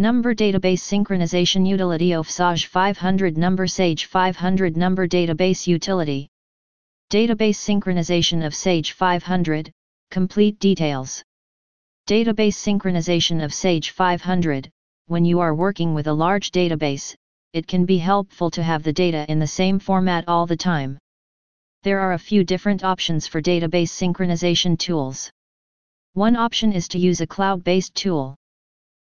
Number Database Synchronization Utility of Sage 500 Number Sage 500 Number Database Utility Database Synchronization of Sage 500 Complete details Database synchronization of Sage 500 When you are working with a large database, it can be helpful to have the data in the same format all the time. There are a few different options for database synchronization tools. One option is to use a cloud-based tool.